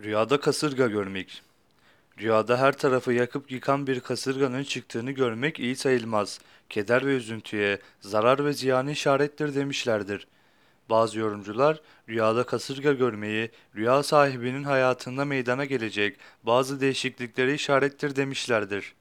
Rüyada kasırga görmek. Rüyada her tarafı yakıp yıkan bir kasırganın çıktığını görmek iyi sayılmaz. Keder ve üzüntüye, zarar ve ziyana işarettir demişlerdir. Bazı yorumcular rüyada kasırga görmeyi rüya sahibinin hayatında meydana gelecek bazı değişiklikleri işarettir demişlerdir.